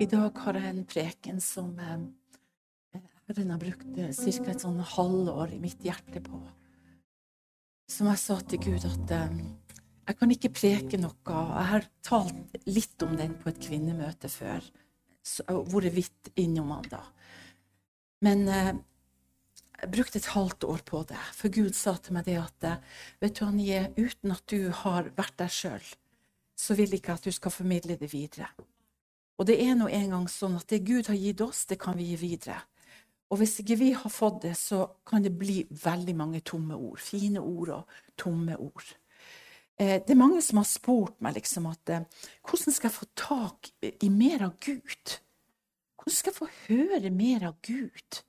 I dag har jeg en preken som eh, Herren har brukt ca. et sånn halvår i mitt hjerte på. Som jeg sa til Gud at eh, jeg kan ikke preke noe. Jeg har talt litt om den på et kvinnemøte før. Vært vidt innom han da. Men eh, jeg brukte et halvt år på det, for Gud sa til meg det at vet du, Anie, uten at du har vært der sjøl, så vil jeg ikke at du skal formidle det videre. Og det er nå engang sånn at det Gud har gitt oss, det kan vi gi videre. Og hvis ikke vi har fått det, så kan det bli veldig mange tomme ord. Fine ord og tomme ord. Eh, det er mange som har spurt meg liksom at eh, hvordan skal jeg få tak i mer av Gud? Hvordan skal jeg få høre mer av Gud?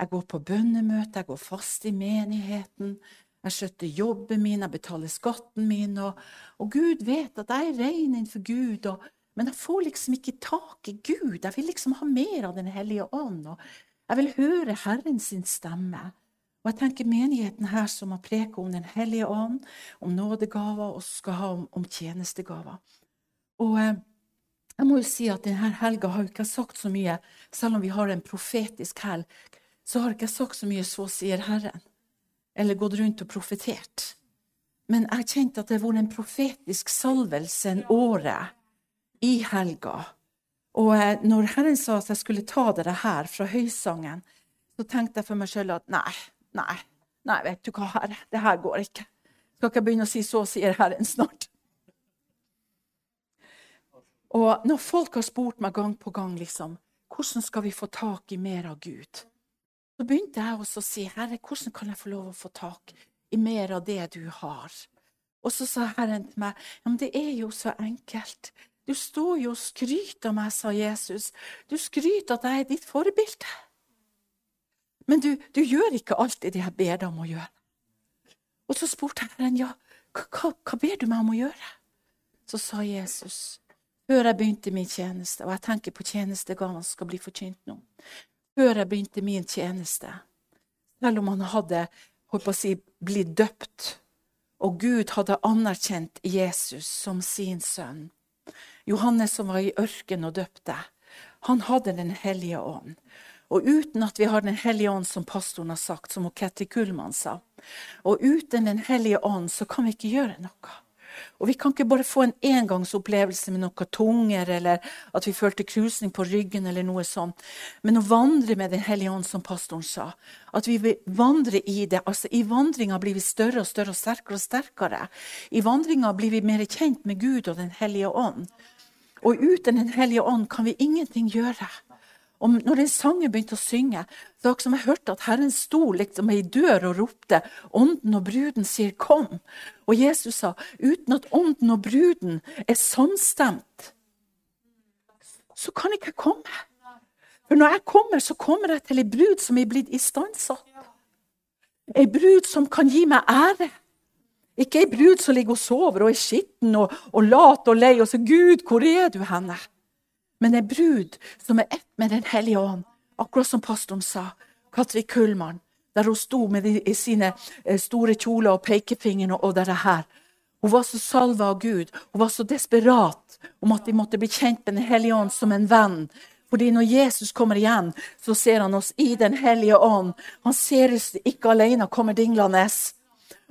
Jeg går på bønnemøte, jeg går fast i menigheten. Jeg skjøtter jobben min, jeg betaler skatten min, og, og Gud vet at jeg er rein innenfor Gud. og men jeg får liksom ikke tak i Gud. Jeg vil liksom ha mer av Den hellige ånd. og Jeg vil høre Herren sin stemme. Og jeg tenker menigheten her som har preka om Den hellige ånd, om nådegaver, og skal ha om, om tjenestegaver. Og eh, jeg må jo si at denne helga har jo ikke sagt så mye, selv om vi har en profetisk helg, så har jeg ikke sagt så mye 'så sier Herren', eller gått rundt og profetert. Men jeg kjente at det har vært en profetisk salvelse en året i helga. Og eh, når Herren sa at jeg skulle ta dere her fra høysangen, så tenkte jeg for meg sjøl at nei, nei, nei, vet du hva, Herre, det her går ikke. Skal ikke jeg begynne å si så, sier Herren snart. Og når folk har spurt meg gang på gang liksom, hvordan skal vi få tak i mer av Gud, så begynte jeg også å si, Herre, hvordan kan jeg få lov å få tak i mer av det du har? Og så sa Herren til meg, ja, men det er jo så enkelt. Du står jo og skryter av meg, sa Jesus. Du skryter at jeg er ditt forbilde. Men du, du gjør ikke alltid det jeg ber deg om å gjøre. Og så spurte Herren, ja, hva, hva ber du meg om å gjøre? Så sa Jesus, før jeg begynte min tjeneste, og jeg tenker på tjenestegavene som skal bli forkynt nå, før jeg begynte min tjeneste, selv om han hadde holdt på å si, blitt døpt, og Gud hadde anerkjent Jesus som sin sønn, Johannes som var i ørkenen og døpte, han hadde Den hellige ånd. Og uten at vi har Den hellige ånd, som pastoren har sagt, som Ketty Kullmann sa, og uten Den hellige ånd, så kan vi ikke gjøre noe. Og vi kan ikke bare få en engangsopplevelse med noe tunger, eller at vi følte krusning på ryggen, eller noe sånt. Men å vandre med Den hellige ånd, som pastoren sa. At vi vil vandre i det. Altså, I vandringa blir vi større og større og sterkere og sterkere. I vandringa blir vi mer kjent med Gud og Den hellige ånd. Og uten Den hellige ånd kan vi ingenting gjøre. Og når den sangen begynte å synge, var som jeg hørte at Herren sto liksom i dør og ropte. Ånden og bruden sier 'kom'. Og Jesus sa uten at ånden og bruden er samstemt, så kan ikke jeg komme. For når jeg kommer, så kommer jeg til ei brud som er blitt istandsatt. Ei brud som kan gi meg ære. Ikke ei brud som ligger og sover og er skitten og, og lat og lei og sier 'Gud, hvor er du henne?' Men en brud som er ett med Den hellige ånd, akkurat som pastoren sa, Katri Kullmann, der hun sto med de, sine eh, store kjoler og pekefingeren og, og det her. Hun var så salva av Gud. Hun var så desperat om at de måtte bli kjent med Den hellige ånd som en venn. Fordi når Jesus kommer igjen, så ser han oss i Den hellige ånd. Han ser oss ikke alene kommer dinglende.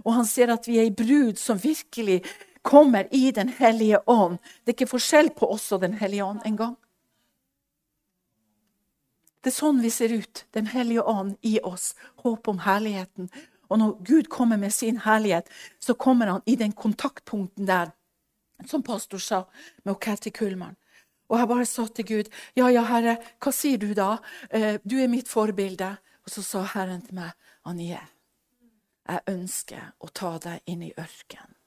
Og han ser at vi er ei brud som virkelig kommer i Den hellige ånd. Det er ikke forskjell på oss og Den hellige ånd engang. Det er sånn vi ser ut. Den hellige ånd i oss. Håp om herligheten. Og når Gud kommer med sin herlighet, så kommer han i den kontaktpunkten der, som pastor sa med Katty Kullmann. Og jeg bare sa til Gud, ja, ja, Herre, hva sier du da? Eh, du er mitt forbilde. Og så sa Herren til meg, Anie, jeg ønsker å ta deg inn i ørkenen.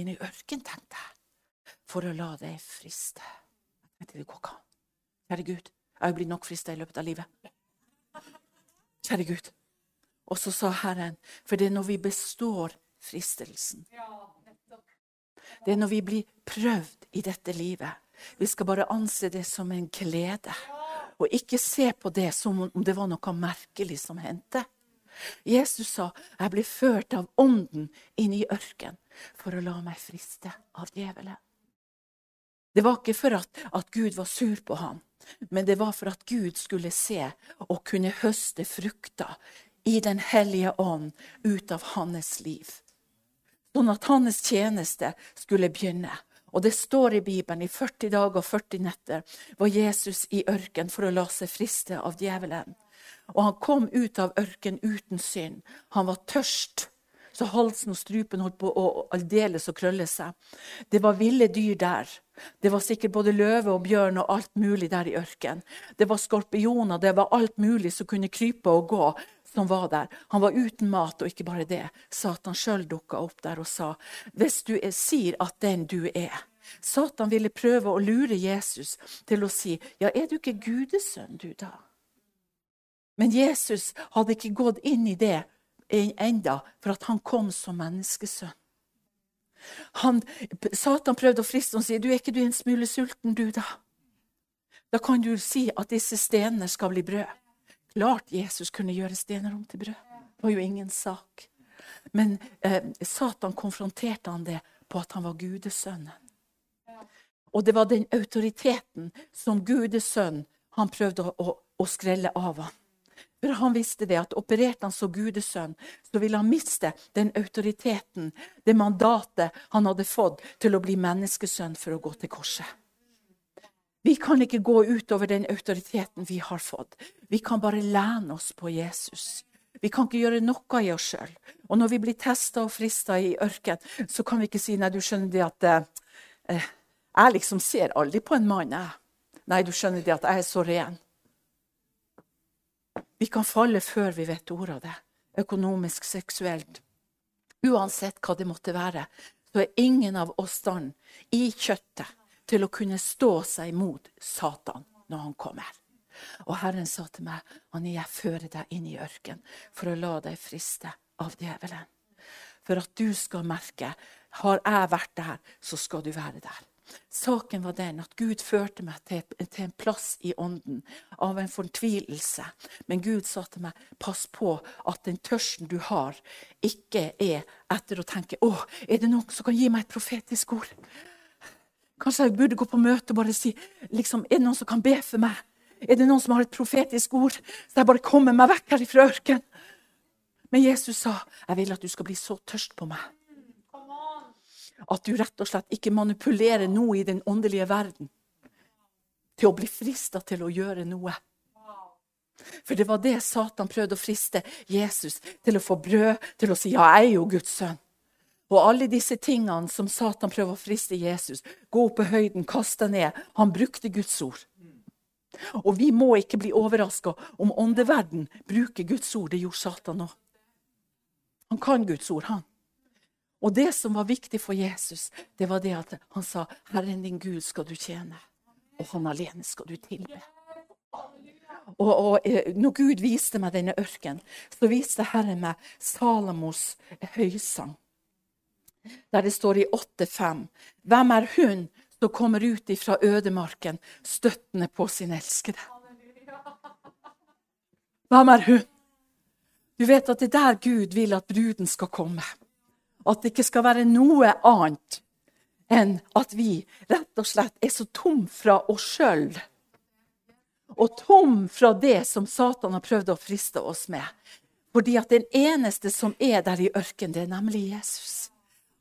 Inn i ørkenen, tenkte jeg, for å la deg friste. Jeg tenkte det går ikke an. Kjære Gud, jeg har blitt nok frista i løpet av livet. Kjære Gud. Og så sa Herren, for det er når vi består fristelsen. Det er når vi blir prøvd i dette livet. Vi skal bare anse det som en glede. Og ikke se på det som om det var noe merkelig som hendte. Jesus sa, 'Jeg ble ført av Ånden inn i ørken for å la meg friste av djevelen'. Det var ikke for at, at Gud var sur på ham, men det var for at Gud skulle se og kunne høste frukter i Den hellige ånd ut av hans liv. Sånn at hans tjeneste skulle begynne. Og det står i Bibelen i 40 dager og 40 netter var Jesus i ørken for å la seg friste av djevelen. Og han kom ut av ørken uten synd. Han var tørst så halsen og strupen holdt på å aldeles å krølle seg. Det var ville dyr der. Det var sikkert både løve og bjørn og alt mulig der i ørkenen. Det var skorpioner, det var alt mulig som kunne krype og gå, som var der. Han var uten mat, og ikke bare det. Satan sjøl dukka opp der og sa, hvis du er, sier at den du er Satan ville prøve å lure Jesus til å si, ja, er du ikke Gudesønn, du, da? Men Jesus hadde ikke gått inn i det enda, for at han kom som menneskesønn. Han, Satan prøvde å friste og si, du er ikke du en smule sulten, du, da? Da kan du si at disse stenene skal bli brød. Klart Jesus kunne gjøre stener om til brød. Det var jo ingen sak. Men eh, Satan konfronterte han det på at han var gudesønnen. Og det var den autoriteten som gudesønn han prøvde å, å, å skrelle av ham. For han visste det, at opererte han som gudesønn, så ville han miste den autoriteten, det mandatet han hadde fått til å bli menneskesønn for å gå til korset. Vi kan ikke gå utover den autoriteten vi har fått. Vi kan bare lene oss på Jesus. Vi kan ikke gjøre noe i oss sjøl. Og når vi blir testa og frista i ørken, så kan vi ikke si nei, du skjønner det at eh, jeg liksom ser aldri på en mann, jeg. Nei, du skjønner det at jeg er så ren. Vi kan falle før vi vet ordet av det. Økonomisk, seksuelt. Uansett hva det måtte være, så er ingen av oss stand i kjøttet til å kunne stå seg imot Satan når han kommer. Og Herren sa til meg, Annie, jeg fører deg inn i ørken for å la deg friste av djevelen. For at du skal merke, har jeg vært der, så skal du være der. Saken var den at Gud førte meg til, til, en plass i ånden av en fortvilelse. Men Gud sa til meg, pass på at den tørsten du har, ikke er etter å tenke å, er det noen som kan gi meg et profetisk ord? Kanskje jeg burde gå på møte og bare si liksom, er det noen som kan be for meg? Er det noen som har et profetisk ord, så jeg bare kommer meg vekk her fra ørkenen? Men Jesus sa, jeg vil at du skal bli så tørst på meg at du rett og slett ikke manipulerer noe i den åndelige verden til å bli frista til å gjøre noe. For det var det Satan prøvde å friste Jesus til å få brød, til å si 'ja, jeg er jo Guds sønn'. Og alle disse tingene som Satan prøver å friste Jesus, gå opp på høyden, kaste ned, han brukte Guds ord. Og vi må ikke bli overraska om åndeverden bruker Guds ord. Det gjorde Satan òg. Han kan Guds ord, han. Og det som var viktig for Jesus, det var det at han sa, 'Herren din Gud skal du tjene, og Han alene skal du tilbe'. Og, og eh, når Gud viste meg denne ørken, så viste Herren meg Salamos høysang. Der det står i 8,5.: Hvem er hun som kommer ut ifra ødemarken, støttende på sin elskede? Hvem er hun? Du vet at det er der Gud vil at bruden skal komme. At det ikke skal være noe annet enn at vi rett og slett er så tom fra oss sjøl. Og tom fra det som Satan har prøvd å friste oss med. Fordi at den eneste som er der i ørkenen, det er nemlig Jesus.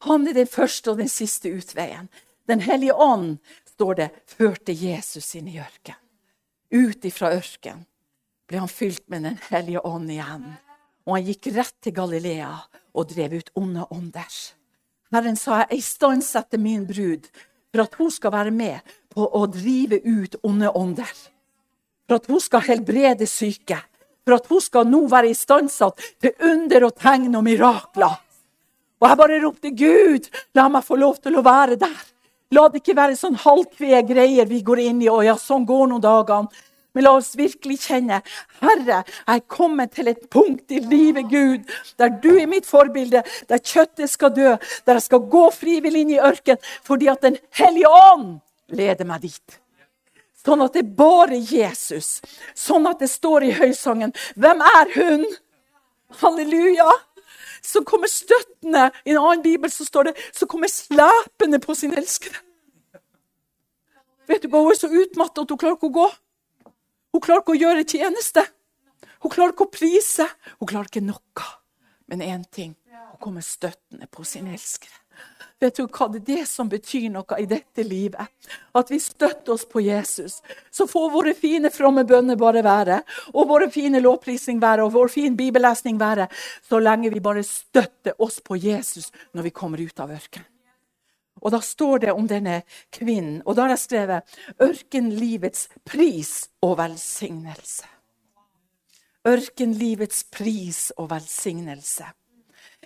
Han er den første og den siste utveien. Den hellige ånd, står det, førte Jesus inn i ørkenen. Ut ifra ørkenen ble han fylt med Den hellige ånd igjen. Og han gikk rett til Galilea og drev ut onde ånder. Herren sa jeg istandsetter min brud for at hun skal være med på å drive ut onde ånder. For at hun skal helbrede syke. For at hun skal nå være istandsatt til under og tegn og mirakler. Og jeg bare ropte Gud, la meg få lov til å være der. La det ikke være sånn halvkve greier vi går inn i. Og ja, sånn går nå dagene. Men la oss virkelig kjenne Herre, jeg er kommet til et punkt i livet, Gud, der du er mitt forbilde, der kjøttet skal dø, der jeg skal gå frivillig inn i ørken, fordi at Den hellige ånd leder meg dit. Sånn at det er bare Jesus. Sånn at det står i høysangen Hvem er hun? Halleluja! Så kommer støttende. I en annen bibel så står det så kommer slepende på sin elskede. Vet du hva, Hun er så utmattet at hun klarer ikke å gå. Hun klarer ikke å gjøre tjeneste. Hun klarer ikke å prise. Hun klarer ikke noe. Men én ting. Hun kommer støttende på sin elskere. Vet du hva, Det er det som betyr noe i dette livet. At vi støtter oss på Jesus. Så får våre fine, fromme bønner bare være. Og våre fine lovprisning være, og vår fin bibellesning være. Så lenge vi bare støtter oss på Jesus når vi kommer ut av ørkenen. Og da står det om denne kvinnen, og da har jeg skrevet 'Ørkenlivets pris og velsignelse'. Ørkenlivets pris og velsignelse.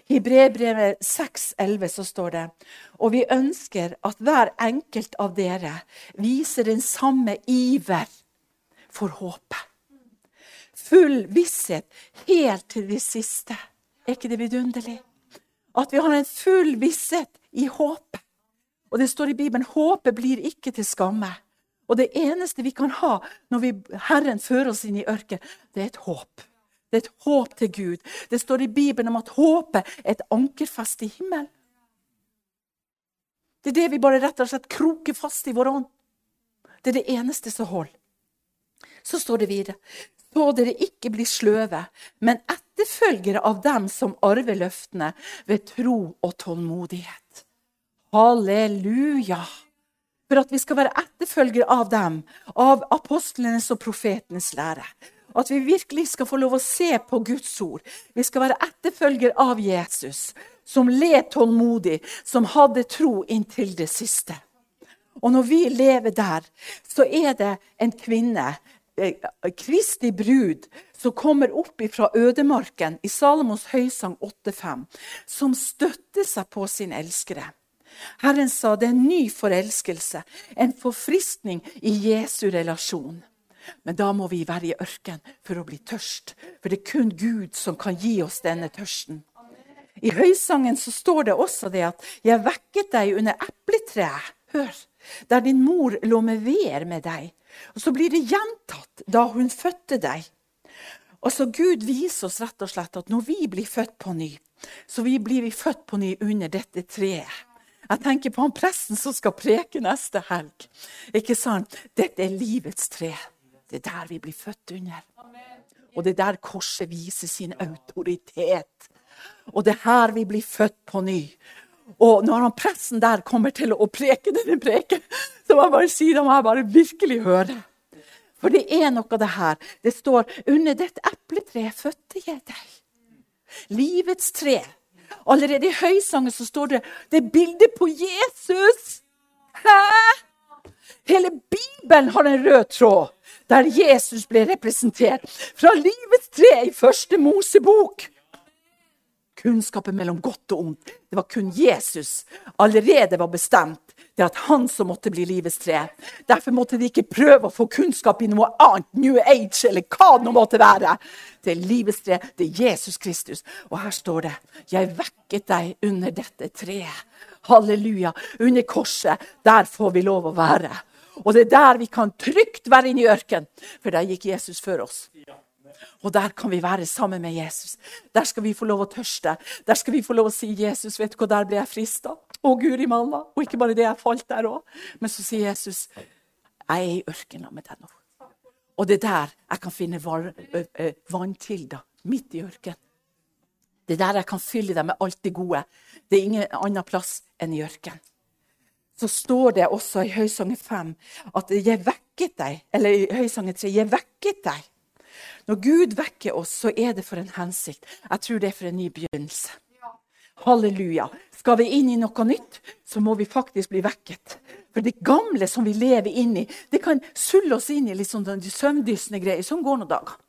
I brevbrevet 6,11 så står det og vi ønsker at hver enkelt av dere viser den samme iver for håpet. Full visshet helt til det siste. Er ikke det vidunderlig? At vi har en full visshet i håpet. Og det står i Bibelen håpet blir ikke til skamme. Og det eneste vi kan ha når vi, Herren fører oss inn i ørkenen, det er et håp. Det er et håp til Gud. Det står i Bibelen om at håpet er et ankerfest i himmelen. Det er det vi bare rett og slett kroker fast i vår ånd. Det er det eneste som holder. Så står det videre så dere ikke blir sløve, men etterfølgere av dem som arver løftene ved tro og tålmodighet. Halleluja! For at vi skal være etterfølgere av dem, av apostlenes og profetenes lære. At vi virkelig skal få lov å se på Guds ord. Vi skal være etterfølger av Jesus, som led tålmodig, som hadde tro inntil det siste. Og når vi lever der, så er det en kvinne, eh, Kristi brud, som kommer opp fra ødemarken i Salomos høysang 8,5, som støtter seg på sin elskere. Herren sa det er en ny forelskelse, en forfriskning i Jesu relasjon. Men da må vi være i ørken for å bli tørst. For det er kun Gud som kan gi oss denne tørsten. I høysangen så står det også det at 'jeg vekket deg under epletreet'. Hør. Der din mor lå med veer med deg. Og så blir det gjentatt da hun fødte deg. Og så Gud viser oss rett og slett at når vi blir født på ny, så blir vi født på ny under dette treet. Jeg tenker på han presten som skal preke neste helg. Ikke sant? Dette er livets tre. Det er der vi blir født under. Og det er der korset viser sin autoritet. Og det er her vi blir født på ny. Og når han presten der kommer til å preke denne preken, så må jeg bare si det må jeg bare virkelig høre. For det er noe av det her. Det står 'Under dette epletreet fødte jeg deg'. Livets tre. Allerede i høysangen så står det det er bildet på Jesus. Hæ? Hele Bibelen har en rød tråd der Jesus ble representert. Fra livets tre i første Mosebok. Kunnskapen mellom godt og ondt. Det var kun Jesus allerede var bestemt. Det er at han som måtte bli livets tre. Derfor måtte de ikke prøve å få kunnskap i noe annet, New Age eller hva det nå måtte være. Det er livets tre, det er Jesus Kristus. Og her står det 'Jeg vekket deg under dette treet'. Halleluja. Under korset. Der får vi lov å være. Og det er der vi kan trygt være inne i ørkenen, for der gikk Jesus før oss. Og der kan vi være sammen med Jesus. Der skal vi få lov å tørste. Der skal vi få lov å si 'Jesus, vet du hva, der ble jeg frista'. Å, Guri malla. Og ikke bare det, jeg falt der òg. Men så sier Jesus, 'Jeg er i ørkenen med deg nå'. Og det er der jeg kan finne vannkilder. Midt i ørkenen. Det er der jeg kan fylle deg med alt det gode. Det er ingen annen plass enn i ørkenen så står det også i Høysangen 5 at 'jeg vekket deg', eller i Høysangen 3 'jeg vekket deg'. Når Gud vekker oss, så er det for en hensikt. Jeg tror det er for en ny begynnelse. Halleluja. Skal vi inn i noe nytt, så må vi faktisk bli vekket. For det gamle som vi lever inn i, det kan sulle oss inn i litt sånn søvndyssende greier. Sånn går noen dagene.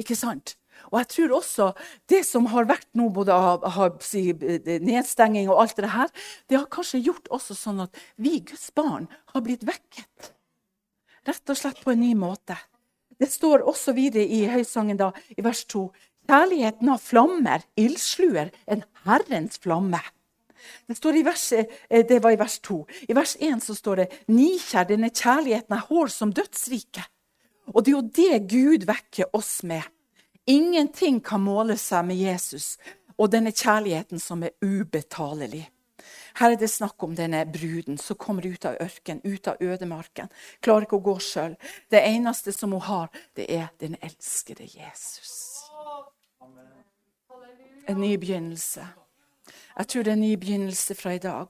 Ikke sant? Og jeg tror også det som har vært nå, både av, av si, nedstenging og alt det her, det har kanskje gjort også sånn at vi Guds barn har blitt vekket. Rett og slett på en ny måte. Det står også videre i høysangen da, i vers 2. Kjærligheten har flammer, ildsluer, en Herrens flamme. Det, i vers, eh, det var i vers 2. I vers 1 så står det Nikjær, denne kjærligheten er hår som dødsriket. Og det er jo det Gud vekker oss med. Ingenting kan måle seg med Jesus og denne kjærligheten som er ubetalelig. Her er det snakk om denne bruden som kommer ut av ørken, ut av ødemarken. Klarer ikke å gå sjøl. Det eneste som hun har, det er den elskede Jesus. En ny begynnelse. Jeg tror det er en ny begynnelse fra i dag.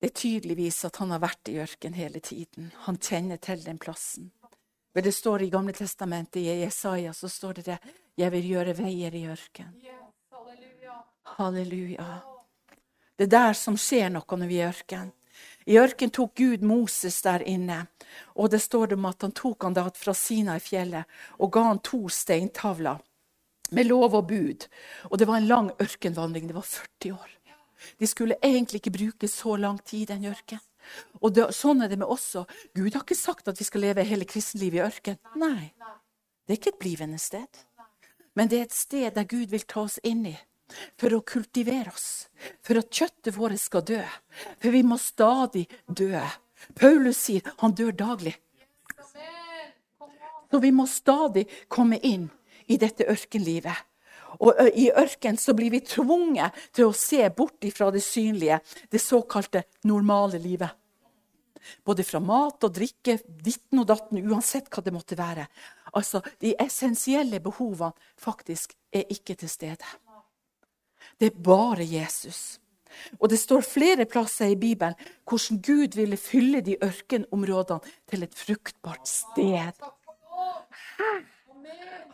Det er tydeligvis at han har vært i ørken hele tiden. Han kjenner til den plassen. Men det står i Gamle testamentet, i Jesaja, så står det det 'Jeg vil gjøre veier i ørken'. Halleluja. Det er der som skjer noe når vi er i ørken. I ørken tok Gud Moses der inne, og det står det om at han tok han da fra Sina i fjellet og ga han to steintavler med lov og bud. Og det var en lang ørkenvandring. Det var 40 år. De skulle egentlig ikke bruke så lang tid i den ørken. Og det, sånn er det med oss òg. Gud har ikke sagt at vi skal leve hele kristenlivet i ørken. Nei. Det er ikke et blivende sted. Men det er et sted der Gud vil ta oss inn i for å kultivere oss, for at kjøttet vårt skal dø. For vi må stadig dø. Paulus sier han dør daglig. Så vi må stadig komme inn i dette ørkenlivet. Og i ørken så blir vi tvunget til å se bort fra det synlige, det såkalte normale livet. Både fra mat og drikke, ditten og datten, uansett hva det måtte være. Altså, De essensielle behovene faktisk er ikke til stede. Det er bare Jesus. Og det står flere plasser i Bibelen hvordan Gud ville fylle de ørkenområdene til et fruktbart sted.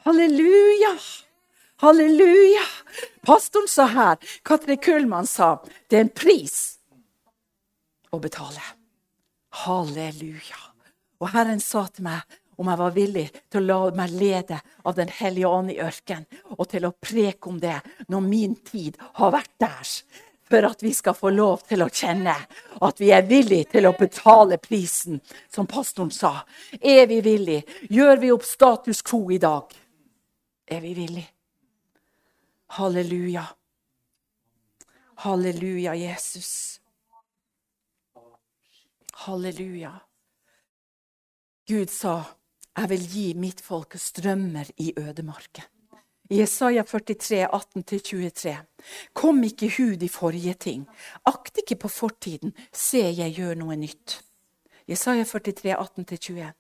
Halleluja! Halleluja! Pastoren sa her, Katri Kullmann sa, det er en pris å betale. Halleluja. Og Herren sa til meg om jeg var villig til å la meg lede av Den hellige ånd i ørken, og til å preke om det når min tid har vært der. For at vi skal få lov til å kjenne at vi er villige til å betale prisen, som pastoren sa. Er vi villige? Gjør vi opp status quo i dag? Er vi villige? Halleluja. Halleluja, Jesus. Halleluja. Gud sa, 'Jeg vil gi mitt folk strømmer i ødemarken'. Jesaja 43, 18-23. Kom ikke hud i forrige ting. Akt ikke på fortiden. Se, jeg gjør noe nytt. Jesaja 43, 18-21.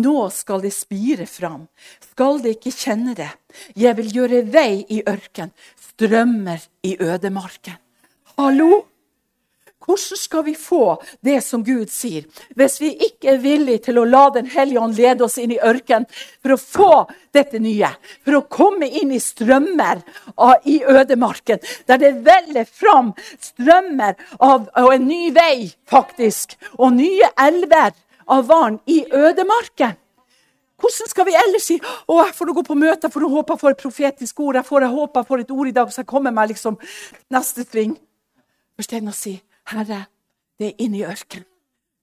Nå skal det spire fram, skal det ikke kjenne det. Jeg vil gjøre vei i ørken, strømmer i ødemarken. Hallo? Hvordan skal vi få det som Gud sier, hvis vi ikke er villige til å la Den hellige ånd lede oss inn i ørkenen for å få dette nye? For å komme inn i strømmer i ødemarken, der det veller fram strømmer av og en ny vei, faktisk, og nye elver av vann i ødemarken. Hvordan skal vi ellers si å, jeg får gå på møte, jeg får håpe jeg får et profetisk ord, jeg får håpe jeg får et ord i dag, så jeg kommer meg liksom neste sving? Enn å si Herre, det er inne i ørkenen.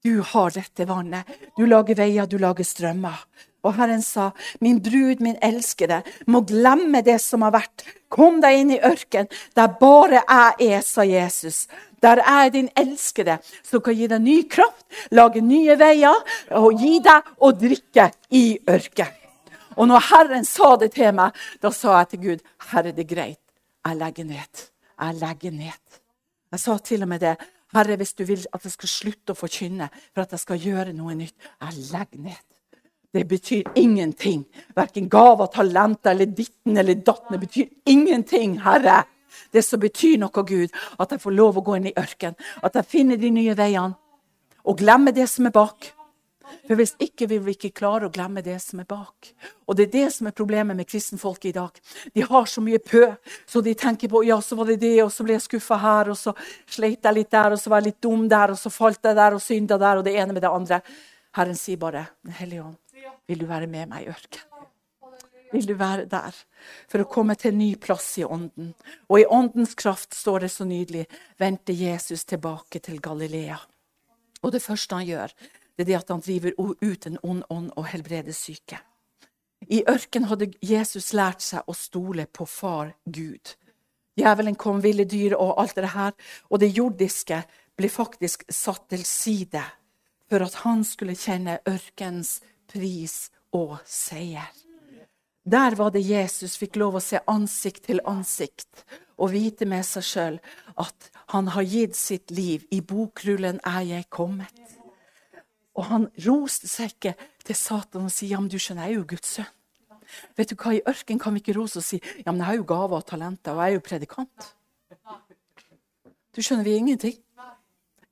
Du har dette vannet. Du lager veier, du lager strømmer. Og Herren sa, min brud, min elskede, må glemme det som har vært. Kom deg inn i ørkenen, der bare jeg er, sa Jesus. Der er din elskede, som kan gi deg ny kraft, lage nye veier og gi deg å drikke i ørkenen. Og når Herren sa det til meg, da sa jeg til Gud, Herre, det er greit. Jeg legger ned. Jeg legger ned. Jeg sa til og med det. Herre, hvis du vil at jeg skal slutte å forkynne for at jeg skal gjøre noe nytt, jeg legger ned. Det betyr ingenting. Verken gaver, talenter eller ditten eller datten. Det betyr ingenting, Herre. Det som betyr noe, Gud, at jeg får lov å gå inn i ørkenen. At jeg finner de nye veiene. Og glemmer det som er bak. For hvis ikke vil vi ikke klare å glemme det som er bak. Og det er det som er problemet med kristenfolket i dag. De har så mye pø, så de tenker på ja, så var det det, og så ble jeg skuffa her, og så sleit jeg litt der, og så var jeg litt dum der, og så falt jeg der og synda der, og det ene med det andre. Herren sier bare, Den hellige ånd, vil du være med meg i ørkenen? Vil du være der for å komme til en ny plass i ånden? Og i åndens kraft står det så nydelig vendte Jesus tilbake til Galilea. Og det første han gjør, det er det at han driver ut en ond ånd og helbreder syke. I ørkenen hadde Jesus lært seg å stole på far Gud. Djevelen kom, ville dyr og alt det her. Og det jordiske ble faktisk satt til side for at han skulle kjenne ørkens pris og seier. Der var det Jesus fikk lov å se ansikt til ansikt og vite med seg sjøl at han har gitt sitt liv. I bokrullen er jeg kommet. Og han roste seg ikke til Satan og sier, ja, men du skjønner, jeg er jo Guds sønn. Vet du hva, I ørken kan vi ikke rose og si ja, men jeg har jo gaver og talenter, og jeg er jo predikant. Du skjønner, vi er ingenting.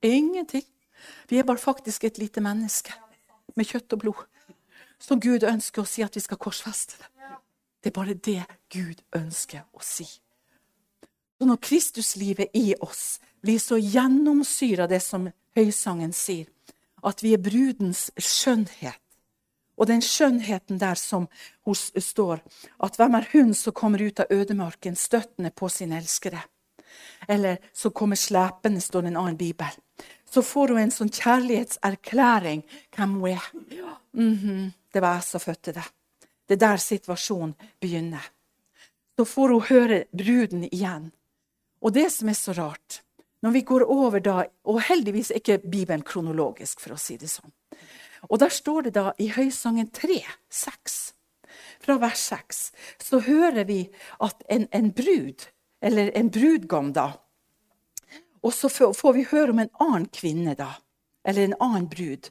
Ingenting. Vi er bare faktisk et lite menneske med kjøtt og blod. Som Gud ønsker å si at vi skal korsfeste det. Det er bare det Gud ønsker å si. Så når Kristuslivet i oss blir så gjennomsyra det som høysangen sier, at vi er brudens skjønnhet, og den skjønnheten der som hos står, at hvem er hun som kommer ut av ødemarken støttende på sin elskere? Eller som kommer slepende, står det en annen bibel. Så får hun en sånn kjærlighetserklæring hvem hun er. Mm -hmm, det var jeg som fødte det. Det er der situasjonen begynner. Så får hun høre bruden igjen. Og det som er så rart, når vi går over da Og heldigvis er ikke Bibelen kronologisk, for å si det sånn. Og der står det da i Høysangen 3, 6, fra vers 6, så hører vi at en, en brud, eller en brudgom, da Og så får vi høre om en annen kvinne, da. Eller en annen brud.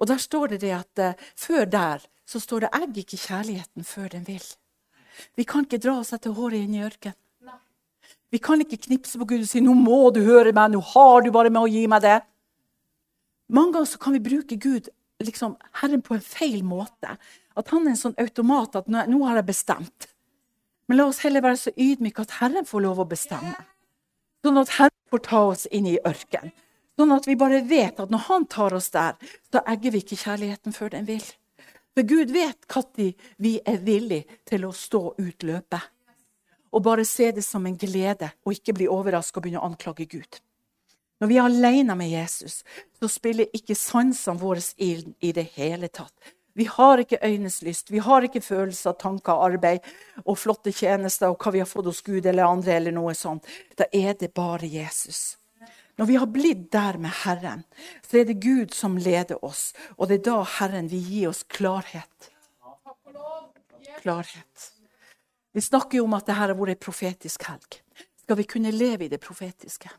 Og der står det det at uh, før der så står det 'egg ikke kjærligheten før den vil'. Vi kan ikke dra oss etter håret inn i ørkenen. Vi kan ikke knipse på Gud og si 'nå må du høre meg', 'nå har du bare med å gi meg det'. Mange ganger kan vi bruke Gud, liksom, Herren på en feil måte. At han er en sånn automat at 'nå har jeg bestemt'. Men la oss heller være så ydmyke at Herren får lov å bestemme. Sånn at Herren får ta oss inn i ørkenen. Sånn at vi bare vet at når han tar oss der, så egger vi ikke kjærligheten før den vil. For Gud vet når vi er villige til å stå ut løpet. Og bare se det som en glede, og ikke bli overraska og begynne å anklage Gud. Når vi er alene med Jesus, så spiller ikke sansene våre inn i det hele tatt. Vi har ikke øynes lyst, vi har ikke følelser, tanker, arbeid og flotte tjenester og hva vi har fått hos Gud eller andre. eller noe sånt. Da er det bare Jesus. Når vi har blitt der med Herren, så er det Gud som leder oss. Og det er da Herren vil gi oss klarhet. Klarhet. Vi snakker jo om at dette har vært ei profetisk helg. Skal vi kunne leve i det profetiske?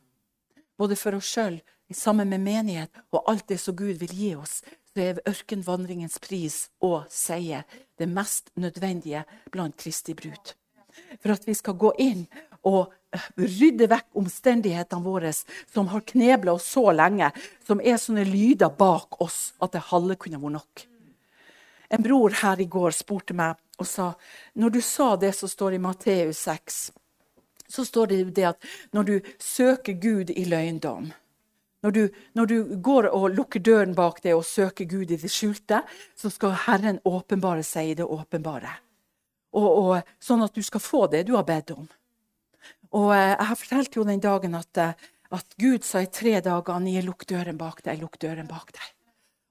Både for oss sjøl, sammen med menighet og alt det som Gud vil gi oss, så er ørkenvandringens pris og seier det mest nødvendige blant Kristi brud. For at vi skal gå inn og rydde vekk omstendighetene våre som har knebla oss så lenge, som er sånne lyder bak oss at det halve kunne vært nok. En bror her i går spurte meg og sa når du sa det som står i Matteus 6, så står det det at når du søker Gud i løgndom når du, når du, går og lukker døren bak deg og søker Gud i det skjulte, så skal Herren åpenbare seg i det åpenbare. Og, og, sånn at du skal få det du har bedt om. Og eh, Jeg har fortalt jo den dagen at, eh, at Gud sa i tre dager Anie, lukk døren bak deg, lukk døren bak deg.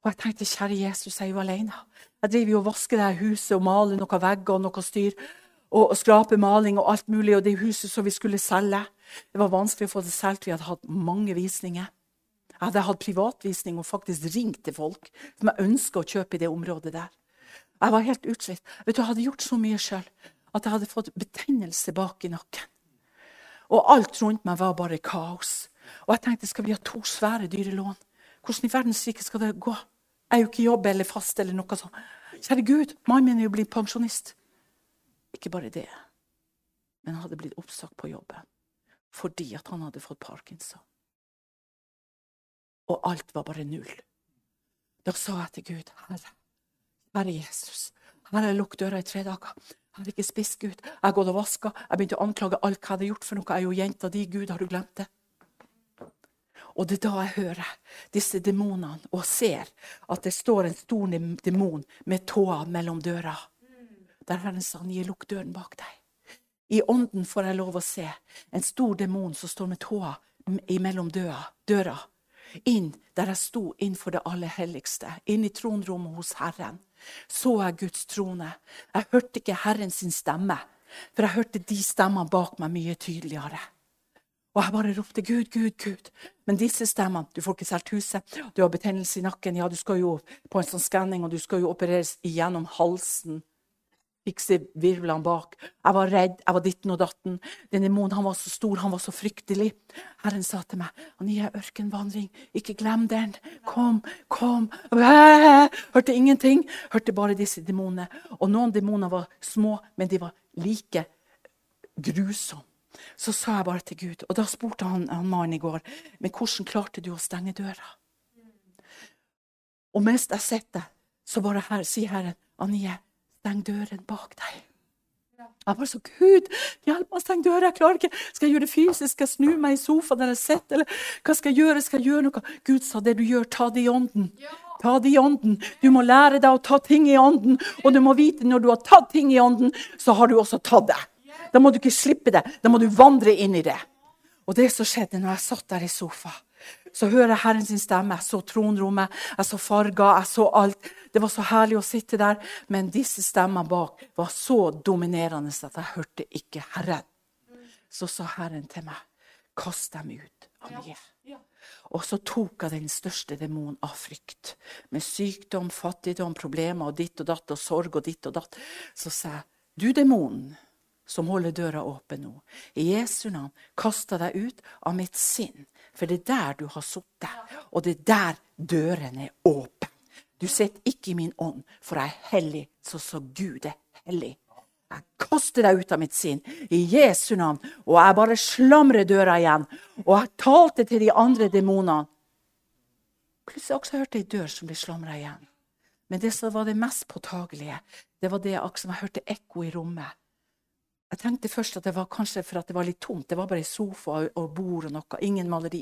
Og jeg tenkte, kjære Jesus, jeg er jo alene. Jeg driver jo og vasker det huset og maler noen vegger og noe styr. Og, og skraper maling og alt mulig, og det huset som vi skulle selge. Det var vanskelig å få det solgt. Vi hadde hatt mange visninger. Jeg hadde hatt privatvisning og faktisk ringt til folk som jeg ønska å kjøpe i det området der. Jeg var helt utslitt. Vet du, Jeg hadde gjort så mye sjøl at jeg hadde fått betennelse bak i nakken. Og alt rundt meg var bare kaos. Og jeg tenkte, skal vi ha to svære dyre lån? Hvordan i verdens rike skal det gå? Jeg er jo ikke i jobb eller fast eller noe sånt. Kjære Gud, mannen min er jo blitt pensjonist. Ikke bare det, men han hadde blitt oppsagt på jobben fordi at han hadde fått parkinson. Og alt var bare null. Da sa jeg til Gud, Herre, Herre Jesus, her har lukket døra i tre dager. Jeg har ikke spist Gud. Jeg har gått og vaska. Jeg begynte å anklage alt hva jeg hadde gjort for noe. Jeg er jo jenta di. Gud, har du glemt det? Og det er da jeg hører disse demonene og ser at det står en stor demon med tåa mellom døra. Der Herren sa, gi lukk døren bak deg. I ånden får jeg lov å se en stor demon som står med tåa mellom døra. Inn der jeg sto innenfor det aller helligste, inn i tronrommet hos Herren så jeg Guds trone. Jeg hørte ikke Herren sin stemme, for jeg hørte de stemmene bak meg mye tydeligere. Og jeg bare ropte 'Gud, Gud, Gud'. Men disse stemmene Du får ikke solgt huset, du har betennelse i nakken, ja, du skal jo på en sånn skanning, og du skal jo opereres igjennom halsen. fikse virvlene bak. Jeg var redd, jeg var ditten og datten. Den demonen han var så stor, han var så fryktelig. Herren sa til meg, 'Anie, ørkenvandring, ikke glem den. Kom, kom.' Hørte ingenting. Hørte bare disse demonene. Og noen demoner var små, men de var like grusomme. Så sa jeg bare til Gud, og da spurte han, han mannen i går, 'Men hvordan klarte du å stenge døra?' Og mens jeg sitter, så bare her, sier Herren, 'Anie, Steng døren bak deg. Jeg bare så, Gud, hjelp meg å stenge døra. Jeg klarer ikke. Skal jeg gjøre det fysisk? Skal jeg snu meg i sofaen der jeg sitter? Eller hva skal jeg gjøre? Skal jeg gjøre noe? Gud sa det du gjør, ta det i ånden. Ta det i ånden. Du må lære deg å ta ting i ånden. Og du må vite når du har tatt ting i ånden, så har du også tatt det. Da må du ikke slippe det. Da må du vandre inn i det. Og det som skjedde når jeg satt der i sofaen, så hører jeg Herren sin stemme. Jeg så tronrommet, jeg så farger, jeg så alt. Det var så herlig å sitte der. Men disse stemmene bak var så dominerende at jeg hørte ikke Herren. Så sa Herren til meg, kast dem ut av meg. Og så tok jeg den største demonen av frykt. Med sykdom, fattigdom, problemer og ditt og datt og sorg og ditt og datt. Så sa jeg, du demonen som holder døra åpen nå, i Jesu navn kasta deg ut av mitt sinn. For det er der du har sittet, og det er der døren er åpen. Du sitter ikke i min ånd, for jeg er hellig, så så Gud er hellig. Jeg kaster deg ut av mitt sinn i Jesu navn, og jeg bare slamrer døra igjen. Og jeg talte til de andre demonene. Plutselig også hørte jeg ei dør som ble slamra igjen. Men det som var det mest påtagelige, det var det jeg hørte ekko i rommet. Jeg tenkte først at det var kanskje for at det var litt tomt. Det var bare sofa og bord og noe. Ingen maleri.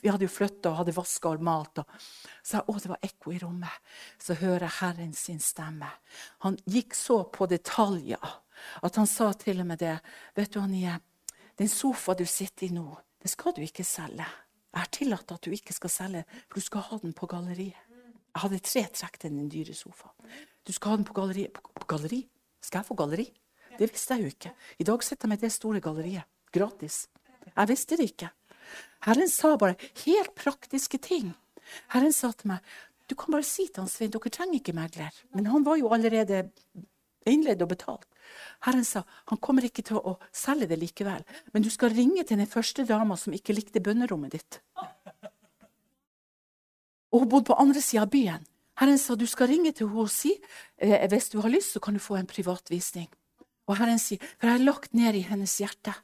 Vi hadde jo flytta og hadde vaska og malt. Og. Så jeg, å, det var ekko i rommet. Så hører jeg Herren sin stemme. Han gikk så på detaljer at han sa til og med det. Vet du, Anie, den sofa du sitter i nå, den skal du ikke selge. Jeg har tillatt at du ikke skal selge, for du skal ha den på galleriet. Jeg hadde tre trekk til den dyre sofaen. Du skal ha den på galleriet. På, på galleri? Skal jeg få galleri? Det visste jeg jo ikke. I dag sitter jeg med det store galleriet. Gratis. Jeg visste det ikke. Herren sa bare helt praktiske ting. Herren sa til meg du kan bare si til han Svein dere trenger ikke megler. Men han var jo allerede innledd og betalt. Herren sa han kommer ikke til å selge det likevel, men du skal ringe til den første dama som ikke likte bønnerommet ditt. Og hun bodde på andre sida av byen. Herren sa du skal ringe til henne og si eh, hvis du har lyst, så kan du få en privatvisning. Og Herren sier, for jeg har lagt ned i hennes hjerte.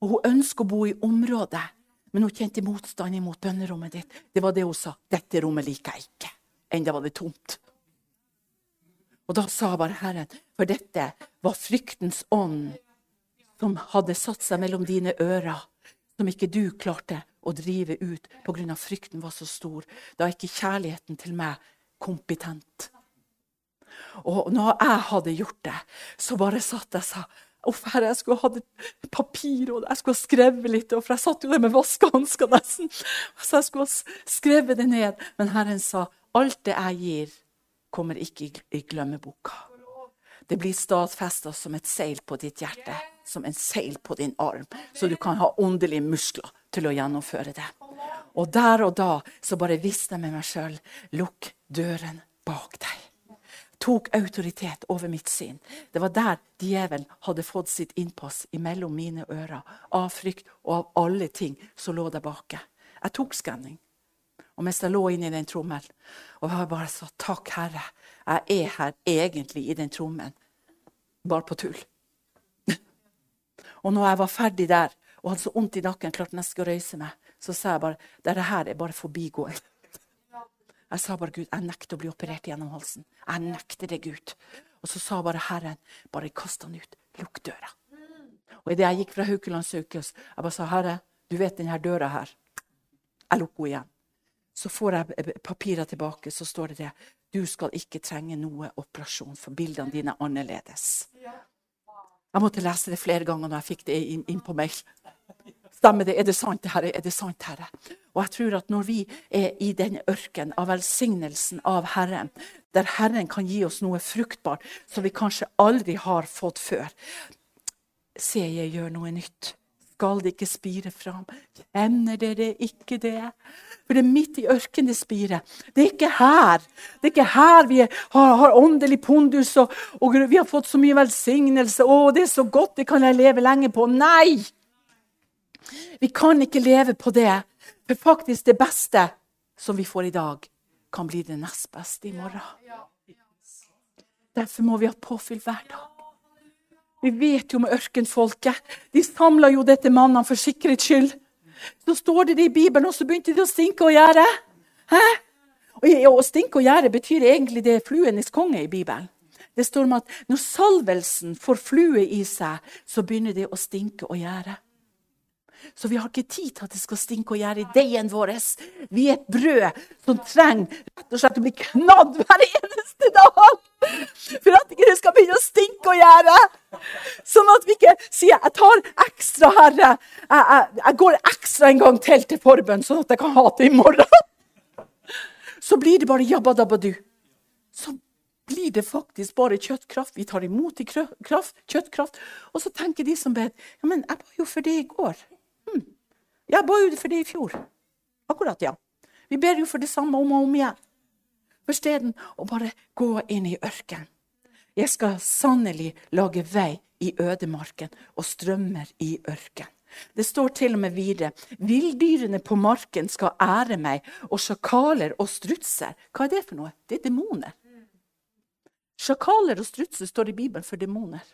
Og hun ønsker å bo i området, men hun kjente motstand imot bønnerommet ditt. Det var det hun sa. Dette rommet liker jeg ikke. Enda var det tomt. Og da sa bare Herren, for dette var fryktens ånd som hadde satt seg mellom dine ører, som ikke du klarte å drive ut pga. frykten var så stor. Da er ikke kjærligheten til meg kompetent. Og når jeg hadde gjort det, så bare satt jeg og sa Uff, herre, jeg skulle hatt papir, og jeg skulle ha skrevet litt. For jeg satt jo der med vaskehansker nesten. Så jeg skulle ha skrevet det ned. Men Herren sa alt det jeg gir, kommer ikke i glemmeboka. Det blir stadfesta som et seil på ditt hjerte, som en seil på din arm. Så du kan ha åndelige muskler til å gjennomføre det. Og der og da så bare visste jeg med meg sjøl lukk døren bak deg tok autoritet over mitt sinn. Det var der djevelen hadde fått sitt innpass imellom mine ører. Av frykt og av alle ting som lå der bake. Jeg tok skanning. Og mens jeg lå inne i den trommelen, og jeg bare sa takk, Herre, jeg er her egentlig i den trommelen, bare på tull. og når jeg var ferdig der og hadde så vondt i nakken, klarte nesten ikke å røyse meg, så sa jeg bare dette her er bare forbigående. Jeg sa bare Gud, jeg nekter å bli operert gjennom halsen. Jeg nekter det, Gud. Og så sa bare Herren, bare kast han ut. Lukk døra. Og idet jeg gikk fra Haukeland sykehus, jeg bare sa, Herre, du vet denne døra her. Jeg lukker henne igjen. Så får jeg papirer tilbake, så står det det. Du skal ikke trenge noe operasjon, for bildene dine er annerledes. Jeg måtte lese det flere ganger når jeg fikk det inn, på mail. Stemmer det? Er det sant, Herre? Er det sant, Herre? Og jeg tror at når vi er i den ørken av velsignelsen av Herren, der Herren kan gi oss noe fruktbart som vi kanskje aldri har fått før Se, jeg gjør noe nytt. skal det ikke spire fram. Kjenner dere ikke det? For det er midt i ørkenen det spirer. Det er ikke her. Det er ikke her vi har, har åndelig pondus og, og, vi har fått så mye velsignelse. Å, det er så godt, det kan jeg leve lenge på. Nei! Vi kan ikke leve på det. For faktisk det beste som vi får i dag, kan bli det nest beste i morgen. Derfor må vi ha påfyll hver dag. Vi vet jo med ørkenfolket. De samla jo dette mannene for sikkerhets skyld. Så står det det i Bibelen, og så begynte de å stinke og gjære. Hæ? Og, stinke og gjære betyr egentlig det fluenes konge i Bibelen. Det står om at når salvelsen får flue i seg, så begynner det å stinke og gjære. Så vi har ikke tid til at det skal stinke og gjære i deigen vår. Vi er et brød som trenger rett og slett å bli knadd hver eneste dag. For at ikke det skal begynne å stinke og gjære. Sånn at vi ikke sier jeg tar ekstra, Herre. Jeg, jeg, jeg går ekstra en gang til til forbønn, sånn at jeg kan ha det i morgen. Så blir det bare jabba dabba du. Så blir det faktisk bare kjøttkraft. Vi tar imot i kraft, kjøttkraft. Og så tenker de som ber ja, men jeg ba jo for det i går. Jeg ba jo for det i fjor. Akkurat, ja. Vi ber jo for det samme om og om igjen. For steden å bare gå inn i ørkenen. Jeg skal sannelig lage vei i ødemarken og strømmer i ørkenen. Det står til og med videre villdyrene på marken skal ære meg, og sjakaler og strutser. Hva er det for noe? Det er demoner. Sjakaler og strutser står i Bibelen for demoner.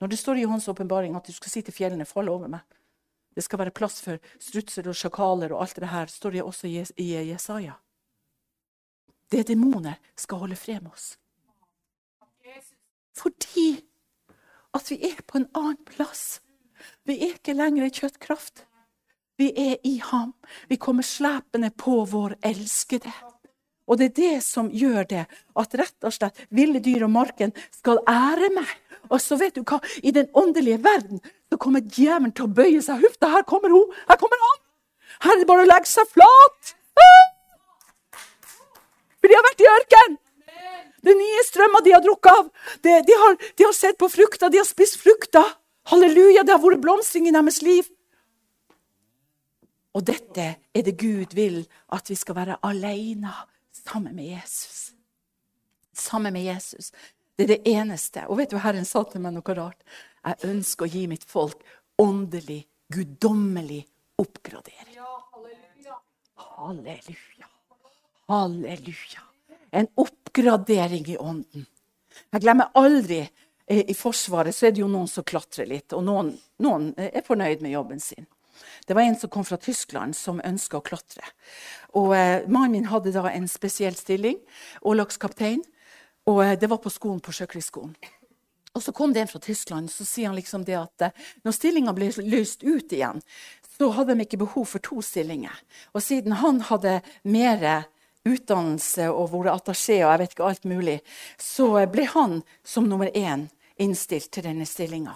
Når det står i Johans åpenbaring at du skal si til fjellene 'fall over meg', det skal være plass for strutser og sjakaler og alt det her, står det også i Jesaja. Det demoner skal holde fred med oss. Fordi at vi er på en annen plass. Vi er ikke lenger i kjøttkraft. Vi er i ham. Vi kommer slepende på vår elskede. Og det er det som gjør det, at rett og slett ville dyr og marken skal ære meg. Og så vet du hva, i den åndelige verden så kommer djevelen til å bøye seg. Huff da, her kommer hun! Her kommer han! Her er det bare å legge seg flat! For de har vært i ørkenen! Er nye strømmer de har drukket av. De, de, har, de har sett på frukta, de har spist frukta. Halleluja, det har vært blomstring i deres liv. Og dette er det Gud vil at vi skal være alene sammen med Jesus. Sammen med Jesus. Det er det eneste. Og vet du, Herren sa til meg noe rart. Jeg ønsker å gi mitt folk åndelig, guddommelig oppgradering. halleluja. Halleluja. En oppgradering i ånden. Jeg glemmer aldri eh, I Forsvaret så er det jo noen som klatrer litt, og noen, noen er fornøyd med jobben sin. Det var en som kom fra Tyskland, som ønska å klatre. Og eh, Mannen min hadde da en spesiell stilling, årlagskaptein. Og eh, det var på skolen på Sjøkrigsskolen. Og så kom det en fra Tyskland, så sier han liksom det at eh, når stillinga ble løst ut igjen, så hadde de ikke behov for to stillinger. Og siden han hadde mer utdannelse og vært attaché og jeg vet ikke alt mulig, så ble han som nummer én innstilt til denne stillinga.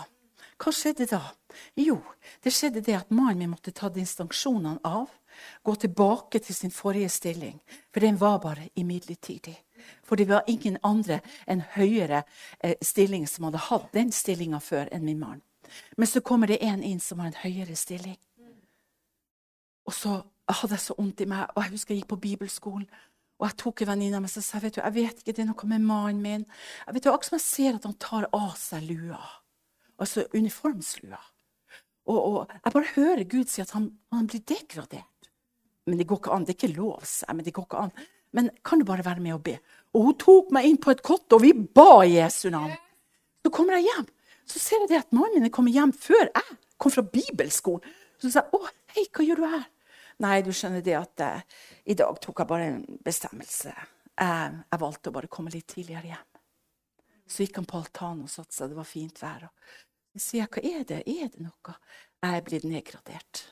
Hva skjedde da? Jo, det skjedde det at mannen min måtte ta distinksjonene av. Gå tilbake til sin forrige stilling, for den var bare imidlertidig. For det var ingen andre enn høyere eh, stilling som hadde hatt den stillinga før enn min mann. Men så kommer det en inn som har en høyere stilling. Og så hadde jeg så vondt i meg. og Jeg husker jeg gikk på bibelskolen. Og jeg tok en venninne av meg og sa vet du, jeg vet ikke, det er noe med mannen min. Jeg vet jo, Akkurat som jeg ser at han tar av seg lua. Altså uniformslua. Og, og, jeg bare hører Gud si at han, han, blir degradert. Men det går ikke an. Det er ikke lov, men det går ikke an. Men kan du bare være med og be? Og hun tok meg inn på et kott, og vi ba Jesu navn. Så kommer jeg hjem, så ser jeg det at mannen min er kommet hjem før jeg kom fra bibelskolen. Så sa jeg, 'Å, hei, hva gjør du her?' Nei, du skjønner det at eh, i dag tok jeg bare en bestemmelse. Jeg, jeg, valgte å bare komme litt tidligere hjem. Så gikk han på altanen og satte seg. Det var fint vær. Og sier jeg, hva er det? Er det noe? Jeg er blitt nedgradert.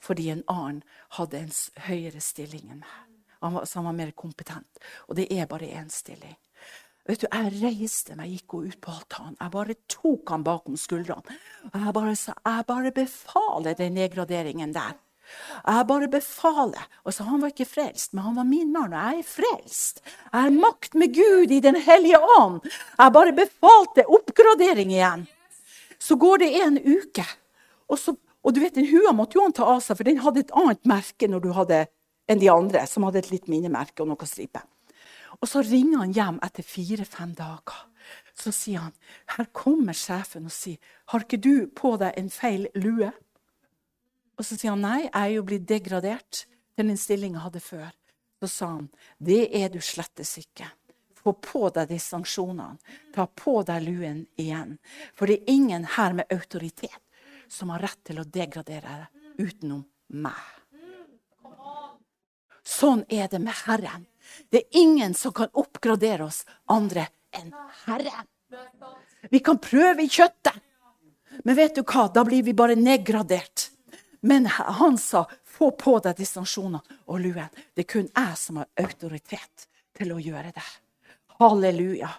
Fordi en annen hadde en høyere stilling enn meg. Han var, så han var mer kompetent. Og det er bare én stilling. Vet du, Jeg reiste meg, gikk ut på altanen. Jeg bare tok han bakom skuldrene. Jeg bare sa, jeg bare befaler den nedgraderingen der. Jeg bare befaler. Og så Han var ikke frelst, men han var min mann, og jeg er frelst. Jeg har makt med Gud i Den hellige ånd. Jeg bare befalte oppgradering igjen. Så går det en uke, og, så, og du vet, den hua måtte jo han ta av seg, for den hadde et annet merke når du hadde, enn de andre, som hadde et litt minnemerke og noe stripe. Og så ringer han hjem etter fire-fem dager. Så sier han her kommer sjefen og sier har ikke du på deg en feil lue? Og så sier han nei, jeg er jo blitt degradert til den stillinga jeg hadde før. Så sa han det er du slettes ikke. Få på deg de sanksjonene. Ta på deg luen igjen. For det er ingen her med autoritet som har rett til å degradere deg utenom meg. Sånn er det med Herren. Det er ingen som kan oppgradere oss andre enn Herren. Vi kan prøve i kjøttet, men vet du hva? Da blir vi bare nedgradert. Men han sa få på deg distansjoner og luen. Det er kun jeg som har autoritet til å gjøre det. Halleluja.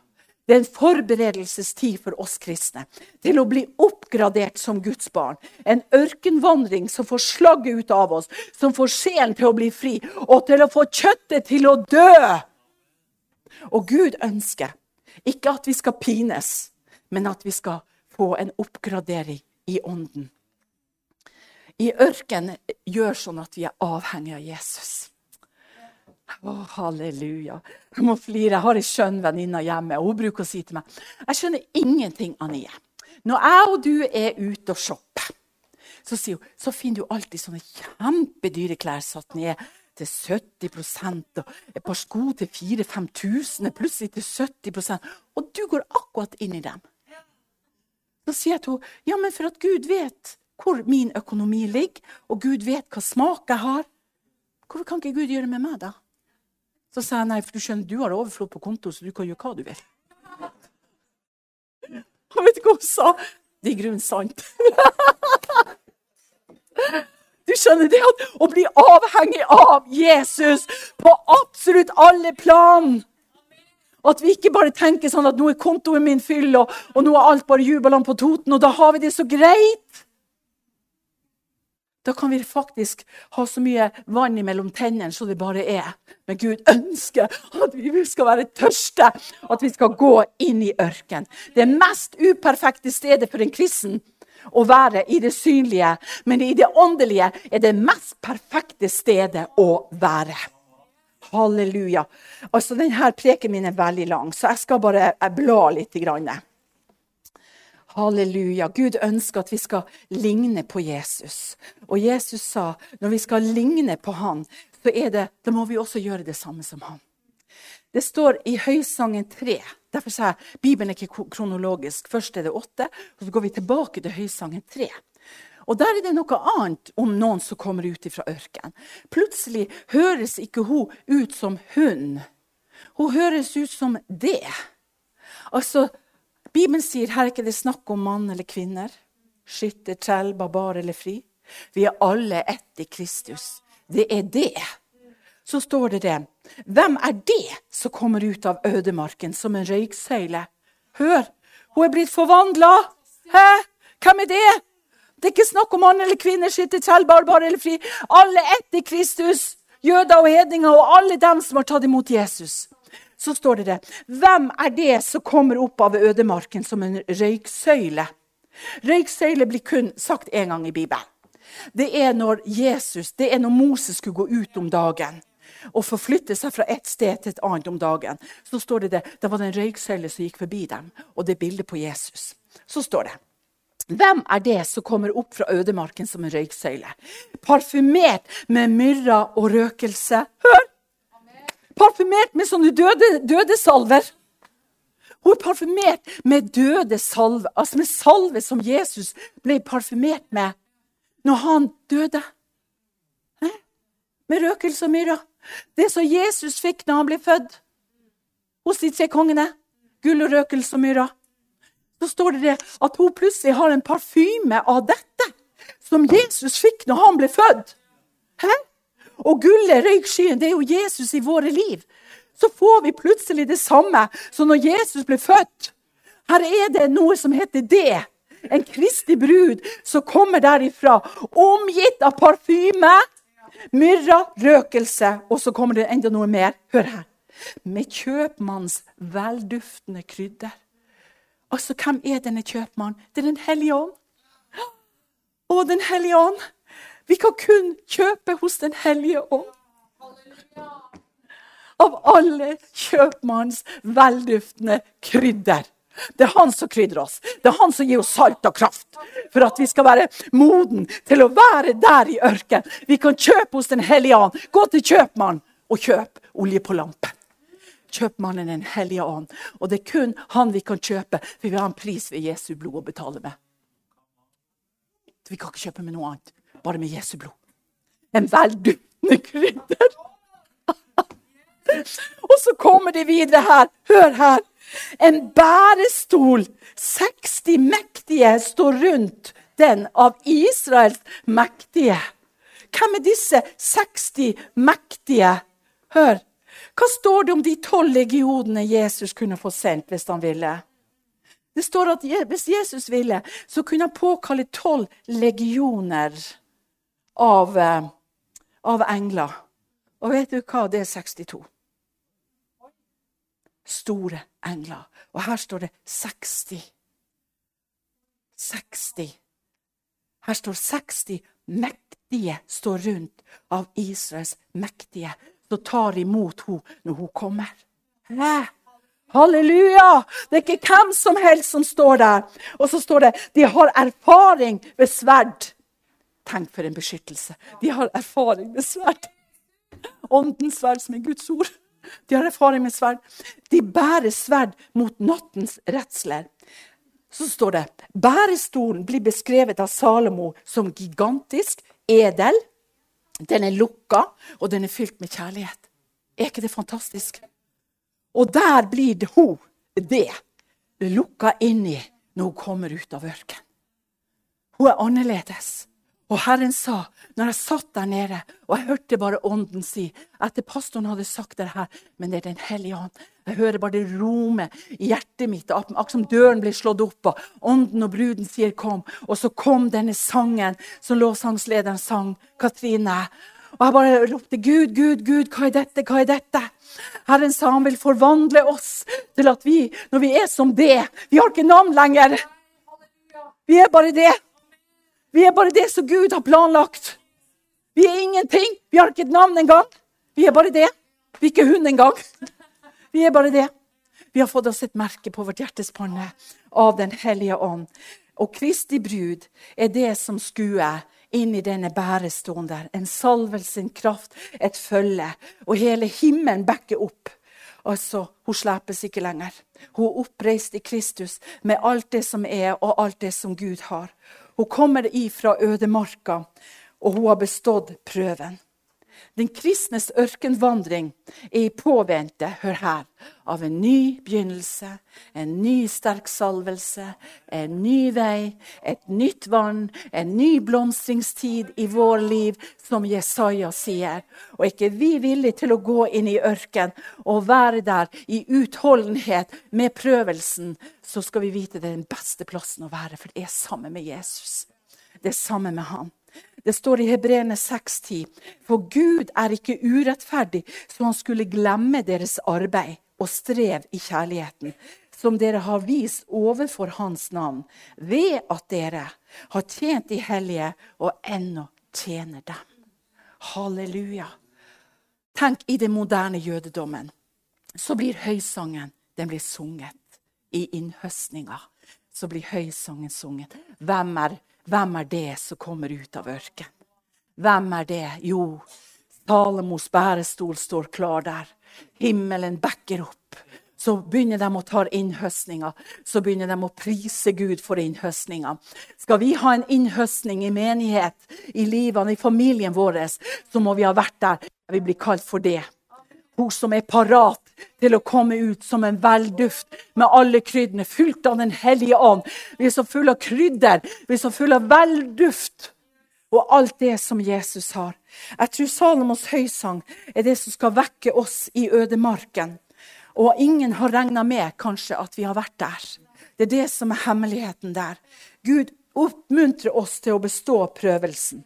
Det er en forberedelsestid for oss kristne til å bli oppgradert som Guds barn. En ørkenvandring som får slagget ut av oss, som får sjelen til å bli fri, og til å få kjøttet til å dø. Og Gud ønsker ikke at vi skal pines, men at vi skal få en oppgradering i ånden. I ørken gjør sånn at vi er avhengig av Jesus. Å, halleluja. Jeg må flire. Jeg har ei skjønn venninne hjemme. og Hun bruker å si til meg jeg skjønner ingenting, Anie. Når jeg og du er ute og shopper, så hun, så finner du alltid sånne kjempedyre klær satt ned til 70 og et par sko til 4000-5000 plutselig til 70% Og du går akkurat inn i dem. Så sier jeg til henne ja, men for at Gud vet hvor min økonomi ligger, og Gud vet hva smak jeg har, hvorfor kan ikke Gud gjøre med meg, da? Så sa jeg nei, for du skjønner, du har overflod på konto, så du kan gjøre hva du vil. Og vet du hva hun sa? Det er i grunnen sant. Du skjønner det at å bli avhengig av Jesus på absolutt alle plan. At vi ikke bare tenker sånn at nå er kontoen min fyll, og, og nå er alt bare jubelene på Toten, og da har vi det så greit. Da kan vi faktisk ha så mye vann mellom tennene som det bare er. Men Gud ønsker at vi skal være tørste, at vi skal gå inn i ørken. Det mest uperfekte stedet for en kristen å være i det synlige, men i det åndelige er det mest perfekte stedet å være. Halleluja. Altså, Denne preken min er veldig lang, så jeg skal bare bla litt. Grann. Halleluja. Gud ønsker at vi skal ligne på Jesus. Og Jesus sa når vi skal ligne på han, så er det, da må vi også gjøre det samme som han. Det står i Høysangen 3. Derfor sa jeg Bibelen er ikke kronologisk. Først er det åtte, og så går vi tilbake til Høysangen 3. Og Der er det noe annet om noen som kommer ut fra ørkenen. Plutselig høres ikke hun ut som hun. Hun høres ut som det. Altså, Bibelen sier her er ikke det snakk om mann eller kvinner, skytter, trell, barbar eller fri. Vi er alle ett i Kristus. Det er det. Så står det det. Hvem er det som kommer ut av ødemarken som en røyksøyle? Hør, hun er blitt forvandla! Hæ? Hvem er det? Det er ikke snakk om mann eller kvinne, skytter, trell, barbar eller fri. Alle ett i Kristus. Jøder og hedninger og alle dem som har tatt imot Jesus så står det det. Hvem er det som kommer opp av ødemarken som en røyksøyle? Røyksøyle blir kun sagt én gang i Bibelen. Det er når Jesus, det er når Moses skulle gå ut om dagen og forflytte seg fra et sted til et annet om dagen. Så står det det, det var det en røyksøyle som gikk forbi dem, og det er bildet på Jesus. Så står det hvem er det som kommer opp fra ødemarken som en røyksøyle? Parfymert med myrra og røkelse. Hør! Parfymert med sånne døde, salver. Hun er parfymert med døde salver, altså med salve som Jesus ble parfymert med når han døde. Hæ? Med røkelse og myrra. Det som Jesus fikk når han ble født hos de tre kongene. Gull og røkelse og myrra. Så står det at hun plutselig har en parfyme av dette som Jesus fikk når han ble født. Hæ? Og gullet, røykskyen, det er jo Jesus i våre liv. Så får vi plutselig det samme som når Jesus ble født. Her er det noe som heter det. En kristig brud som kommer derifra, omgitt av parfyme, myrra, røkelse, og så kommer det enda noe mer. Hør her. Med kjøpmanns velduftende krydder. Altså, hvem er denne kjøpmannen? Det er Den hellige ånd. Å, Den hellige ånd. Vi kan kun kjøpe hos Den hellige ånd. Av alle kjøpmannens velduftende krydder. Det er han som krydrer oss. Det er han som gir oss salt og kraft. For at vi skal være moden til å være der i ørken. Vi kan kjøpe hos Den hellige ånd. Gå til kjøpmannen og kjøp olje på lampen. Kjøpmannen er Den hellige ånd. Og det er kun han vi kan kjøpe, for vi har en pris ved Jesu blod å betale med. Vi kan ikke kjøpe med noe annet, bare med Jesu blod. En velduftende krydder. og så kommer det videre her. Hør her. En bærestol. 60 mektige står rundt den av Israels mektige. Hvem er disse 60 mektige? Hør. Hva står det om de tolv legionene Jesus kunne få sendt hvis han ville? Det står at hvis Jesus ville, så kunne han påkalle tolv legioner av, eh, av engler. Og vet du hva? Det er 62 store engler. Og her står det 60. 60. Her står 60 mektige står rundt av Israels mektige som tar imot henne når hun kommer. Hæ? Halleluja! Det er ikke hvem som helst som står der. Og så står det de har erfaring ved sverd. Tenk for en beskyttelse. De har erfaring med sverd. Åndens sverd som er Guds ord. De har erfaring med sverd. De bærer sverd mot nattens redsler. Så står det bærestolen blir beskrevet av Salomo som gigantisk, edel. Den er lukka, og den er fylt med kjærlighet. Er ikke det fantastisk? Og der blir det hun, det, lukka inni når hun kommer ut av ørkenen. Hun er annerledes. Og Herren sa, når jeg satt der nede, og jeg hørte bare Ånden si Etter pastoren hadde sagt det her, men det er Den hellige ånd. Jeg hører bare det rome i hjertet mitt, akkurat som døren blir slått opp, og Ånden og bruden sier 'kom'. Og så kom denne sangen som lovsangslederen sang, Katrine. Og jeg bare ropte 'Gud, Gud, Gud, hva er dette? Hva er dette?' Herren sa han vil forvandle oss til at vi, når vi er som det Vi har ikke navn lenger. Vi er bare det. Vi er bare det som Gud har planlagt. Vi er ingenting. Vi har ikke et navn engang. Vi er bare det. Vi er ikke hund engang. Vi er bare det. Vi har fått oss et merke på vårt hjertespanne av Den hellige ånd. Og Kristi brud er det som skuer inn i denne bærestolen der. En salvelse, en kraft, et følge. Og hele himmelen backer opp. Altså, Hun slepes ikke lenger. Hun er oppreist i Kristus med alt det som er, og alt det som Gud har. Hun kommer ifra ødemarka, og hun har bestått prøven. Den kristnes ørkenvandring er i påvente, hør her, av en ny begynnelse, en ny sterk salvelse, en ny vei, et nytt vann, en ny blomstringstid i vår liv, som Jesaja sier. Og er ikke vi villige til å gå inn i ørken og være der i utholdenhet med prøvelsen, så skal vi vite det er den beste plassen å være, for det er sammen med Jesus. Det er sammen med han. Det står i Hebreerne 6,10.: For Gud er ikke urettferdig, så han skulle glemme deres arbeid og strev i kjærligheten, som dere har vist overfor Hans navn, ved at dere har tjent de hellige og ennå tjener dem. Halleluja. Tenk, i den moderne jødedommen så blir høysangen den blir sunget i innhøstninga. Så blir høysangen sunget. Hvem er hvem er det som kommer ut av ørkenen? Hvem er det? Jo, Salomos bærestol står klar der. Himmelen backer opp. Så begynner de å ta innhøstninga. Så begynner de å prise Gud for innhøstninga. Skal vi ha en innhøstning i menighet, i livene, i familien vår, så må vi ha vært der. Vi blir kalt for det. Hun som er parat til å komme ut som en velduft med alle kryddene, fullt av Den hellige ånd. Vi er så fulle av krydder, vi er så fulle av velduft og alt det som Jesus har. Jeg tror Salomos høysang er det som skal vekke oss i ødemarken. Og ingen har regna med kanskje at vi har vært der. Det er det som er hemmeligheten der. Gud oppmuntrer oss til å bestå prøvelsen.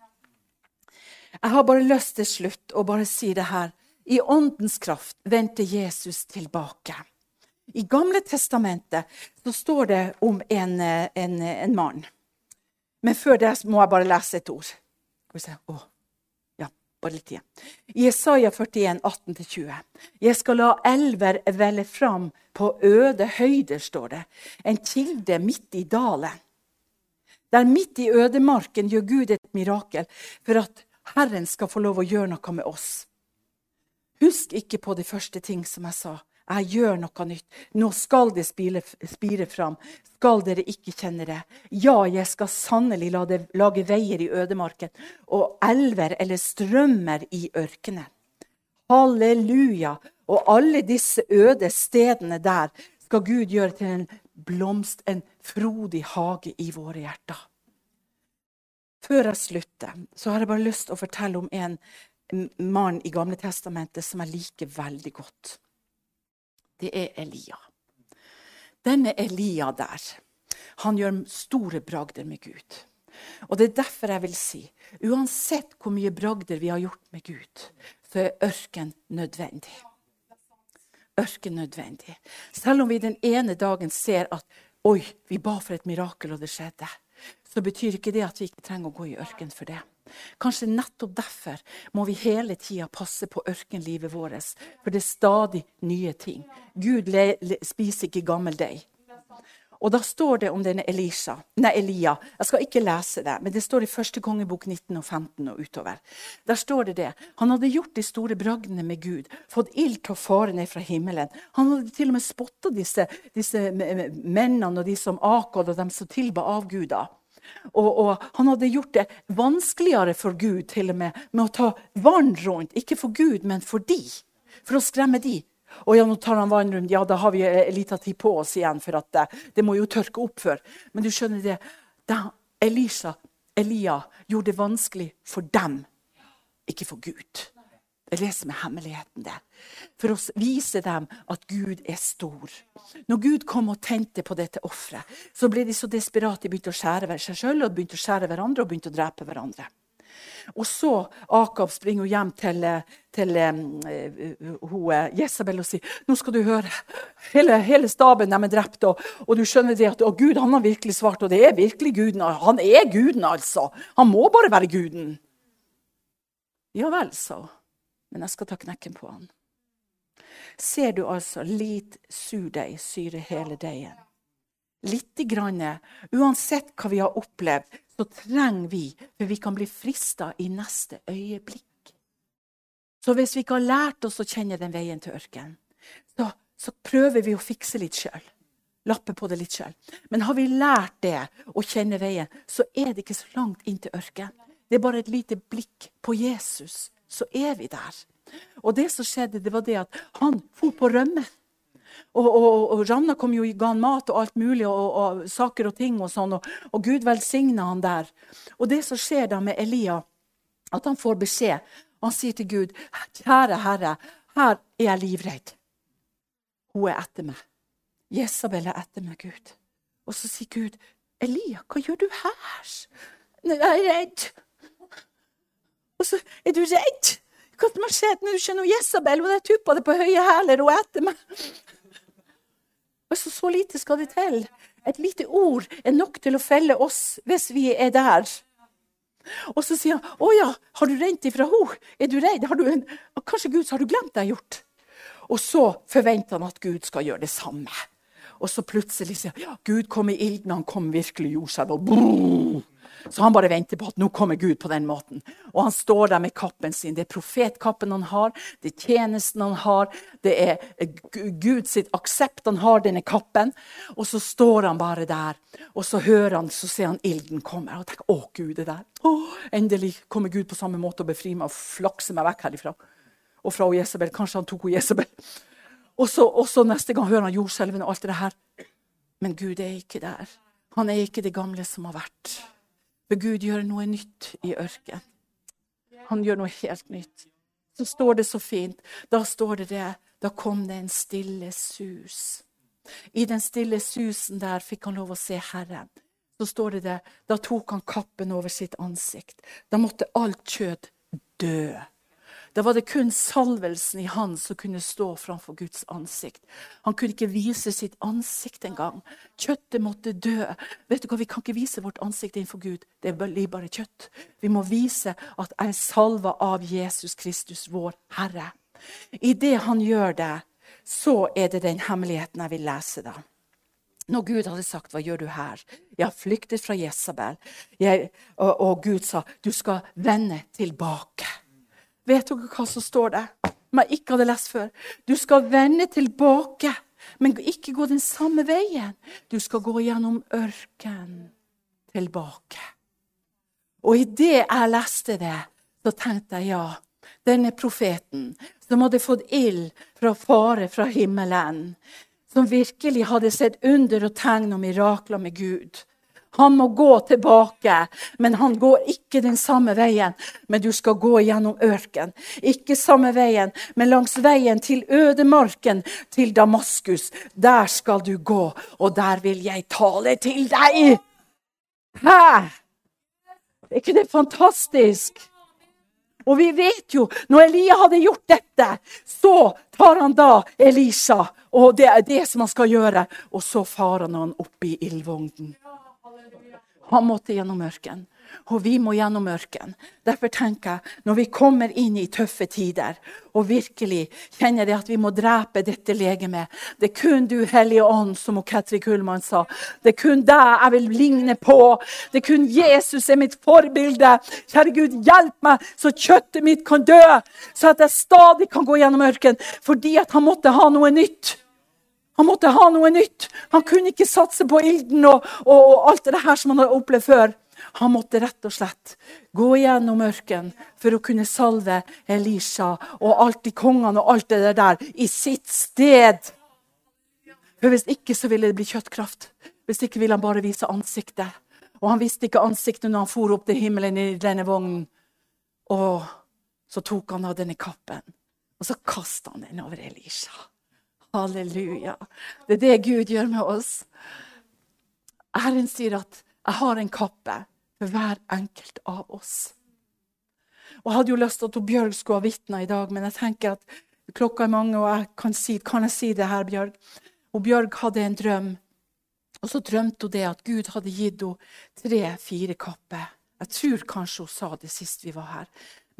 Jeg har bare lyst til slutt å bare si det her. I åndens kraft vendte Jesus tilbake. I Gamle testamentet så står det om en, en, en mann. Men før det må jeg bare lese et ord. Skal vi se. Åh. Ja, bare litt igjen. Jesaja 41, 18-20. Jeg skal la elver velle fram på øde høyder, står det. En kilde midt i dalen. Der midt i ødemarken gjør Gud et mirakel for at Herren skal få lov å gjøre noe med oss. Husk ikke på de første ting som jeg sa. Jeg gjør noe nytt. Nå skal det spire, spire fram. Skal dere ikke kjenne det? Ja, jeg skal sannelig la det lage veier i ødemarken og elver eller strømmer i ørkenen. Halleluja! Og alle disse øde stedene der skal Gud gjøre til en blomst, en frodig hage i våre hjerter. Før jeg slutter, så har jeg bare lyst til å fortelle om en mann i Gamle Testamentet som jeg liker veldig godt. Det er Elia. Denne Elia der, han gjør store bragder med Gud. Og Det er derfor jeg vil si uansett hvor mye bragder vi har gjort med Gud, så er ørken nødvendig. Ørken nødvendig. Selv om vi den ene dagen ser at oi, vi ba for et mirakel, og det skjedde, så betyr ikke det at vi ikke trenger å gå i ørken for det. Kanskje nettopp derfor må vi hele tida passe på ørkenlivet vårt, for det er stadig nye ting. Gud spiser ikke gammel deig. Og da står det om denne Elisha, nei, Elia. Jeg skal ikke lese det, men det står i første kongebok 19 og 15 og utover. Der står det det. Han hadde gjort de store bragdene med Gud, fått ild til å fare ned fra himmelen. Han hadde til og med spotta disse, disse mennene og de som Akod og dem som tilba avguder. Og, og, han hadde gjort det vanskeligere for Gud til og med, med å ta vann rundt. Ikke for Gud, men for de. For å skremme de. Og ja, nå tar han vann rundt. Ja, da har vi en liten tid på oss igjen, for at det, det, må jo tørke opp før. Men du skjønner det, da Elisa, Elia gjorde det vanskelig for dem, ikke for Gud. Det er det som er hemmeligheten der. For å vise dem at Gud er stor. Når Gud kom og tente på dette offeret, så ble de så desperate de begynte å skjære seg sjøl og begynte å skjære hverandre og begynte å drepe hverandre. Og så Akab springer hjem til, til uh, Jesabel og sier nå skal du høre, hele, hele staben de er drept. Og, og, du skjønner det at Gud han har virkelig svart, og det er virkelig guden. Han er guden, altså. Han må bare være guden. Ja vel, sa hun. Men jeg skal ta knekken på han. Ser du altså litt surdeig syre hele deigen? Lite grann, uansett hva vi har opplevd, så trenger vi, for vi kan bli frista i neste øyeblikk. Så hvis vi ikke har lært oss å kjenne den veien til ørkenen, så, så, prøver vi å fikse litt sjøl. Lappe på det litt sjøl. Men har vi lært det, å kjenne veien, så er det ikke så langt inn til ørkenen. Det er bare et lite blikk på Jesus, så er vi der. Og det som skjedde, det var det at han for på rømme. Og, og, og Ranna kom jo ga han mat og alt mulig, og, og saker og ting, og sånn, og, og Gud velsigna han der. Og det som skjer da med Elia, at han får beskjed Han sier til Gud, 'Kjære Herre, her er jeg livredd.' Hun er etter meg. Jesabel er etter meg, Gud. Og så sier Gud, 'Elia, hva gjør du her?' 'Jeg er redd.' Og så er du redd? Hva som har skjedd du skjønner, Jesabel? Hun er tuppa det på høye hæler og er etter meg. Altså, så lite skal det til. Et lite ord er nok til å felle oss hvis vi er der. Og så sier han, 'Å ja, har du rent ifra henne? Er du redd? Har du en, kanskje Gud, så har du glemt det jeg har gjort?' Og så forventer han at Gud skal gjøre det samme. Og så plutselig sier han, ja, 'Gud kom i ilden, han kom virkelig i jordskjelv.' Så han bare venter på at nå kommer Gud på den måten. Og han står der med kappen sin. Det er profetkappen han har, det er tjenesten han har, det er Guds aksept han har, denne kappen. Og så står han bare der, og så hører han, så ser han ilden komme. Og tenker 'Å, Gud er der'. Å, endelig kommer Gud på samme måte og befrir meg og flakser meg vekk herifra. Og fra Jesabel. Kanskje han tok Jesabel. Og så, og så neste gang hører han jordskjelvene og alt det her. Men Gud er ikke der. Han er ikke det gamle som har vært. For Gud gjør noe nytt i ørkenen. Han gjør noe helt nytt. Så står det så fint. Da står det det. Da kom det en stille sus. I den stille susen der fikk han lov å se Herren. Så står det det. Da tok han kappen over sitt ansikt. Da måtte alt kjøtt dø. Da var det kun salvelsen i han som kunne stå framfor Guds ansikt. Han kunne ikke vise sitt ansikt engang. Kjøttet måtte dø. Vet du hva, Vi kan ikke vise vårt ansikt innenfor Gud. Det blir bare kjøtt. Vi må vise at jeg er salva av Jesus Kristus, vår Herre. Idet han gjør det, så er det den hemmeligheten jeg vil lese. da. Når Gud hadde sagt 'Hva gjør du her?' 'Jeg har flyktet fra Jesabel.' Og, og, Gud sa 'Du skal vende tilbake'. Vet dere hva som står der? Som jeg ikke hadde lest før. Du skal vende tilbake, men ikke gå den samme veien. Du skal gå gjennom ørkenen tilbake. Og idet jeg leste det, så tenkte jeg ja, denne profeten som hadde fått ild fra fare fra himmelen, som virkelig hadde sett under og tegn og mirakler med Gud. Han må gå tilbake, men han går ikke den samme veien. Men du skal gå gjennom ørken. Ikke samme veien, men langs veien til ødemarken, til Damaskus. Der skal du gå, og der vil jeg tale til deg. Hæ? Er ikke det fantastisk? Og vi vet jo, når Elia hadde gjort dette, så tar han da Elisa, og det er det som han skal gjøre. Og så farer han opp i ildvognen. Han måtte gjennom ørkenen. Og vi må gjennom ørkenen. Derfor tenker jeg, når vi kommer inn i tøffe tider og virkelig kjenner det at vi må drepe dette legemet Det er kun du, Hellige Ånd, som Katri Kullmann sa. Det er kun deg jeg vil ligne på. Det er kun Jesus er mitt forbilde. Kjære Gud, hjelp meg så kjøttet mitt kan dø, så at jeg stadig kan gå gjennom ørkenen. Fordi at han måtte ha noe nytt. Han måtte ha noe nytt. Han kunne ikke satse på ilden og, og, og alt det her som han hadde opplevd før. Han måtte rett og slett gå gjennom ørkenen for å kunne salve Elisha og alt de kongene og alt det der i sitt sted. For Hvis ikke så ville det bli kjøttkraft. Hvis ikke ville han bare vise ansiktet. Og han visste ikke ansiktet når han for opp til himmelen i denne vognen. Og så tok han av denne kappen, og så kasta han den over Elisha. Halleluja. Det er det Gud gjør med oss. Herren sier at 'jeg har en kappe for hver enkelt av oss'. Og Jeg hadde jo lyst til at Bjørg skulle ha vitna i dag, men jeg tenker at klokka er mange, og jeg kan si, kan jeg si det her, Bjørg? Og Bjørg hadde en drøm, og så drømte hun det at Gud hadde gitt henne tre-fire kapper. Jeg tror kanskje hun sa det sist vi var her.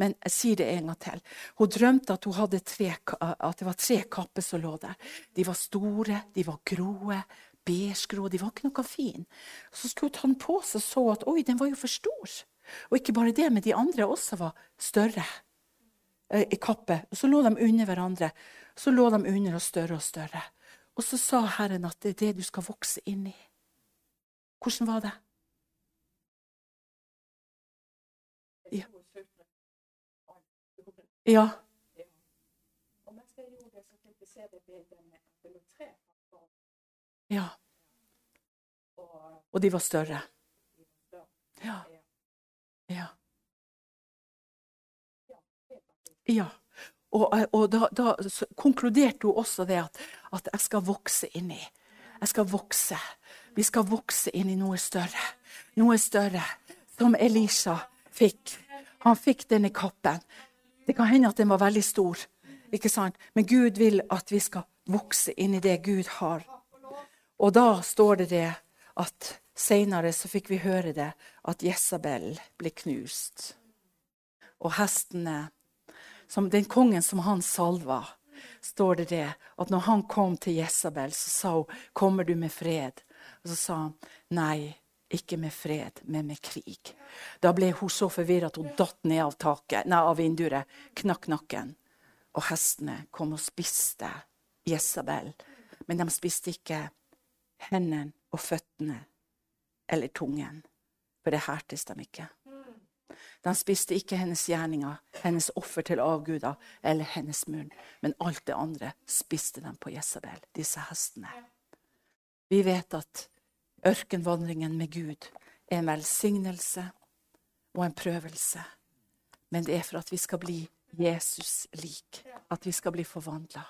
Men jeg sier det en gang til. Hun drømte at, hun tre, at det var tre kapper som lå der. De var store, de var gråe, beigegrå, de var ikke noe fin. Så skulle hun ta den på seg og så at oi, den var jo for stor. Og ikke bare det, men de andre også var større eh, i kappe. Og så lå de under hverandre. Så lå de under og større og større. Og så sa Herren at det er det du skal vokse inn i. Hvordan var det? Ja. Ja. Og de var større. Ja. Ja. Ja. Og, og da, da konkluderte hun også det at, at jeg skal vokse inn i. Jeg skal vokse. Vi skal vokse inn i noe større. Noe større. Som Elisha fikk. Han fikk denne kappen. Det kan hende at den var veldig stor, ikke sant? men Gud vil at vi skal vokse inn i det Gud har. Og da står det det at seinere så fikk vi høre det, at Jesabel ble knust. Og hestene som Den kongen som han salva, står det det at når han kom til Jesabel, så sa hun 'Kommer du med fred?' Og så sa han nei. Ikke med fred, men med krig. Da ble hun så forvirra at hun datt ned av, taket, nei, av vinduet, knakk nakken. Og hestene kom og spiste Jesabel. Men de spiste ikke hendene og føttene eller tungen, for det hertes dem ikke. De spiste ikke hennes gjerninger, hennes offer til avguder eller hennes munn. Men alt det andre spiste de på Jesabel, disse hestene. Vi vet at Ørkenvandringen med Gud er en velsignelse og en prøvelse. Men det er for at vi skal bli Jesus lik. At vi skal bli forvandla.